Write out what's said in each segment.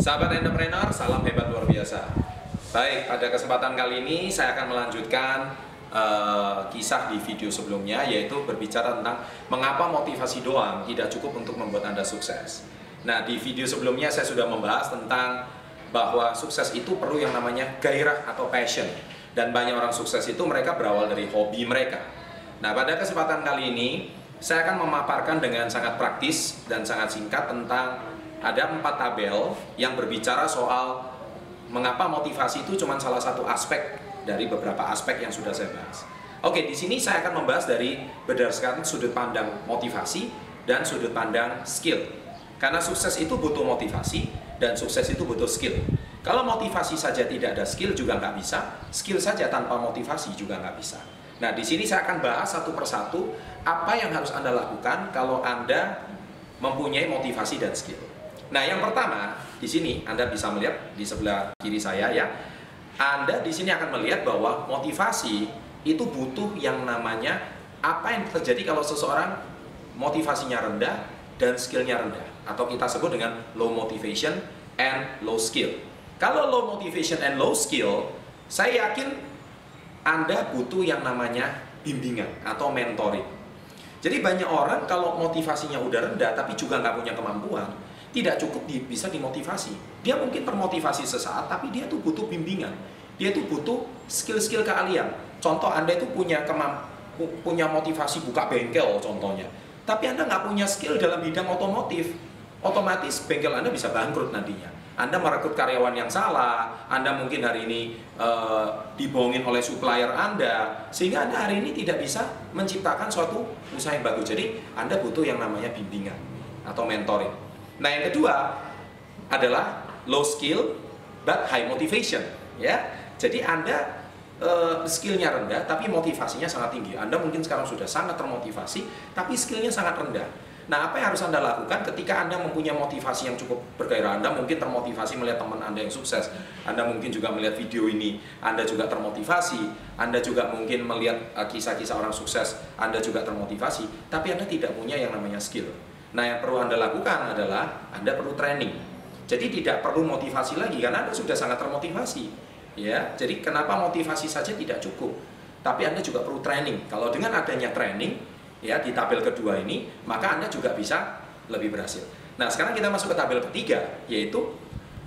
Sahabat entrepreneur, salam hebat luar biasa. Baik, pada kesempatan kali ini saya akan melanjutkan uh, kisah di video sebelumnya yaitu berbicara tentang mengapa motivasi doang tidak cukup untuk membuat Anda sukses. Nah, di video sebelumnya saya sudah membahas tentang bahwa sukses itu perlu yang namanya gairah atau passion. Dan banyak orang sukses itu mereka berawal dari hobi mereka. Nah, pada kesempatan kali ini saya akan memaparkan dengan sangat praktis dan sangat singkat tentang ada empat tabel yang berbicara soal mengapa motivasi itu cuma salah satu aspek dari beberapa aspek yang sudah saya bahas. Oke, di sini saya akan membahas dari berdasarkan sudut pandang motivasi dan sudut pandang skill. Karena sukses itu butuh motivasi dan sukses itu butuh skill. Kalau motivasi saja tidak ada skill juga nggak bisa, skill saja tanpa motivasi juga nggak bisa. Nah, di sini saya akan bahas satu persatu apa yang harus Anda lakukan kalau Anda mempunyai motivasi dan skill. Nah, yang pertama, di sini Anda bisa melihat di sebelah kiri saya ya. Anda di sini akan melihat bahwa motivasi itu butuh yang namanya apa yang terjadi kalau seseorang motivasinya rendah dan skillnya rendah atau kita sebut dengan low motivation and low skill. Kalau low motivation and low skill, saya yakin Anda butuh yang namanya bimbingan atau mentoring. Jadi banyak orang kalau motivasinya udah rendah tapi juga nggak punya kemampuan, tidak cukup di, bisa dimotivasi. Dia mungkin termotivasi sesaat, tapi dia tuh butuh bimbingan. Dia tuh butuh skill-skill keahlian. Contoh Anda itu punya kemamp punya motivasi buka bengkel contohnya. Tapi Anda nggak punya skill dalam bidang otomotif, otomatis bengkel Anda bisa bangkrut nantinya. Anda merekrut karyawan yang salah, Anda mungkin hari ini e, dibohongin oleh supplier Anda, sehingga Anda hari ini tidak bisa menciptakan suatu usaha yang bagus. Jadi Anda butuh yang namanya bimbingan atau mentoring. Nah yang kedua adalah low skill but high motivation ya. Jadi Anda uh, skillnya rendah tapi motivasinya sangat tinggi. Anda mungkin sekarang sudah sangat termotivasi tapi skillnya sangat rendah. Nah, apa yang harus Anda lakukan ketika Anda mempunyai motivasi yang cukup bergairah? Anda mungkin termotivasi melihat teman Anda yang sukses. Anda mungkin juga melihat video ini, Anda juga termotivasi. Anda juga mungkin melihat eh, kisah-kisah uh, orang sukses, Anda juga termotivasi. Tapi Anda tidak punya yang namanya skill. Nah, yang perlu Anda lakukan adalah Anda perlu training. Jadi tidak perlu motivasi lagi karena Anda sudah sangat termotivasi. Ya, jadi kenapa motivasi saja tidak cukup? Tapi Anda juga perlu training. Kalau dengan adanya training ya di tabel kedua ini, maka Anda juga bisa lebih berhasil. Nah, sekarang kita masuk ke tabel ketiga yaitu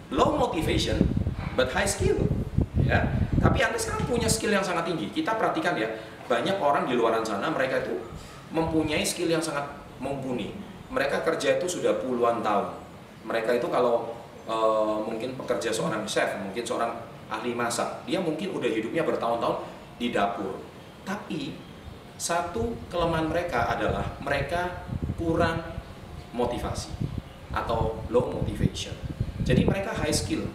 low motivation but high skill. Ya. Tapi Anda sekarang punya skill yang sangat tinggi. Kita perhatikan ya, banyak orang di luar sana mereka itu mempunyai skill yang sangat mumpuni mereka kerja itu sudah puluhan tahun. Mereka itu kalau e, mungkin pekerja seorang chef, mungkin seorang ahli masak, dia mungkin udah hidupnya bertahun-tahun di dapur. Tapi satu kelemahan mereka adalah mereka kurang motivasi atau low motivation. Jadi mereka high skill,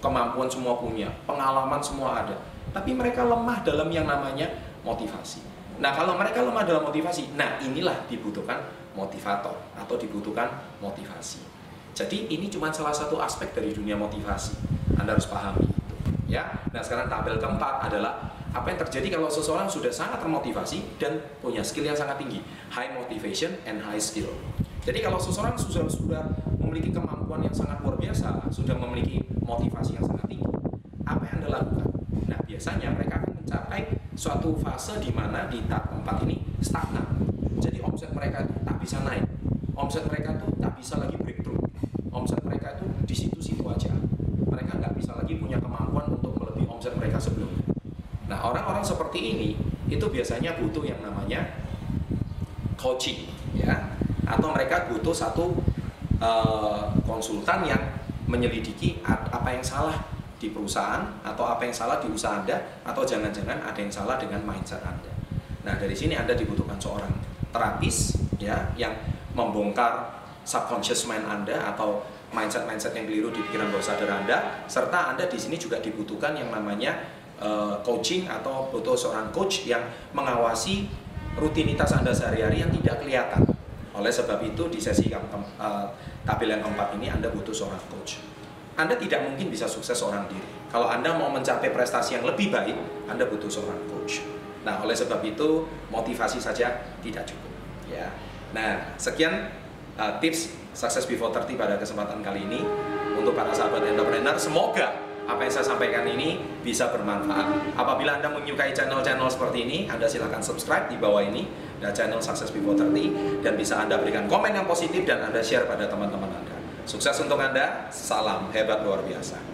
kemampuan semua punya, pengalaman semua ada, tapi mereka lemah dalam yang namanya motivasi. Nah, kalau mereka lemah dalam motivasi, nah inilah dibutuhkan motivator atau dibutuhkan motivasi. Jadi ini cuma salah satu aspek dari dunia motivasi. Anda harus pahami itu, ya. Nah, sekarang tabel keempat adalah apa yang terjadi kalau seseorang sudah sangat termotivasi dan punya skill yang sangat tinggi, high motivation and high skill. Jadi kalau seseorang sudah sudah memiliki kemampuan yang sangat luar biasa, sudah memiliki motivasi yang sangat tinggi, apa yang Anda lakukan? Nah, biasanya mereka akan mencapai suatu fase di mana di tahap keempat ini stagnan. Jadi omset mereka tak bisa naik. Omset mereka itu tak bisa lagi breakthrough. Omset mereka itu di situ-situ aja. Mereka nggak bisa lagi punya kemampuan untuk melebihi omset mereka sebelumnya. Nah, orang-orang seperti ini itu biasanya butuh yang namanya coaching, ya, atau mereka butuh satu uh, konsultan yang menyelidiki apa yang salah di perusahaan atau apa yang salah di usaha Anda atau jangan-jangan ada yang salah dengan mindset Anda. Nah, dari sini Anda dibutuhkan seorang terapis ya yang membongkar subconscious mind Anda atau mindset-mindset yang keliru di pikiran bawah sadar Anda serta Anda di sini juga dibutuhkan yang namanya uh, coaching atau butuh seorang coach yang mengawasi rutinitas Anda sehari-hari yang tidak kelihatan. Oleh sebab itu di sesi yang uh, tabel yang keempat ini Anda butuh seorang coach. Anda tidak mungkin bisa sukses seorang diri. Kalau Anda mau mencapai prestasi yang lebih baik, Anda butuh seorang coach. Nah, oleh sebab itu motivasi saja tidak cukup. Ya. Nah, sekian uh, tips sukses before 30 pada kesempatan kali ini. untuk para sahabat entrepreneur. Semoga apa yang saya sampaikan ini bisa bermanfaat. Apabila Anda menyukai channel-channel seperti ini, Anda silahkan subscribe di bawah ini, dan channel Success Before 30, dan bisa Anda berikan komen yang positif dan Anda share pada teman-teman Anda. Sukses untuk Anda, salam hebat luar biasa.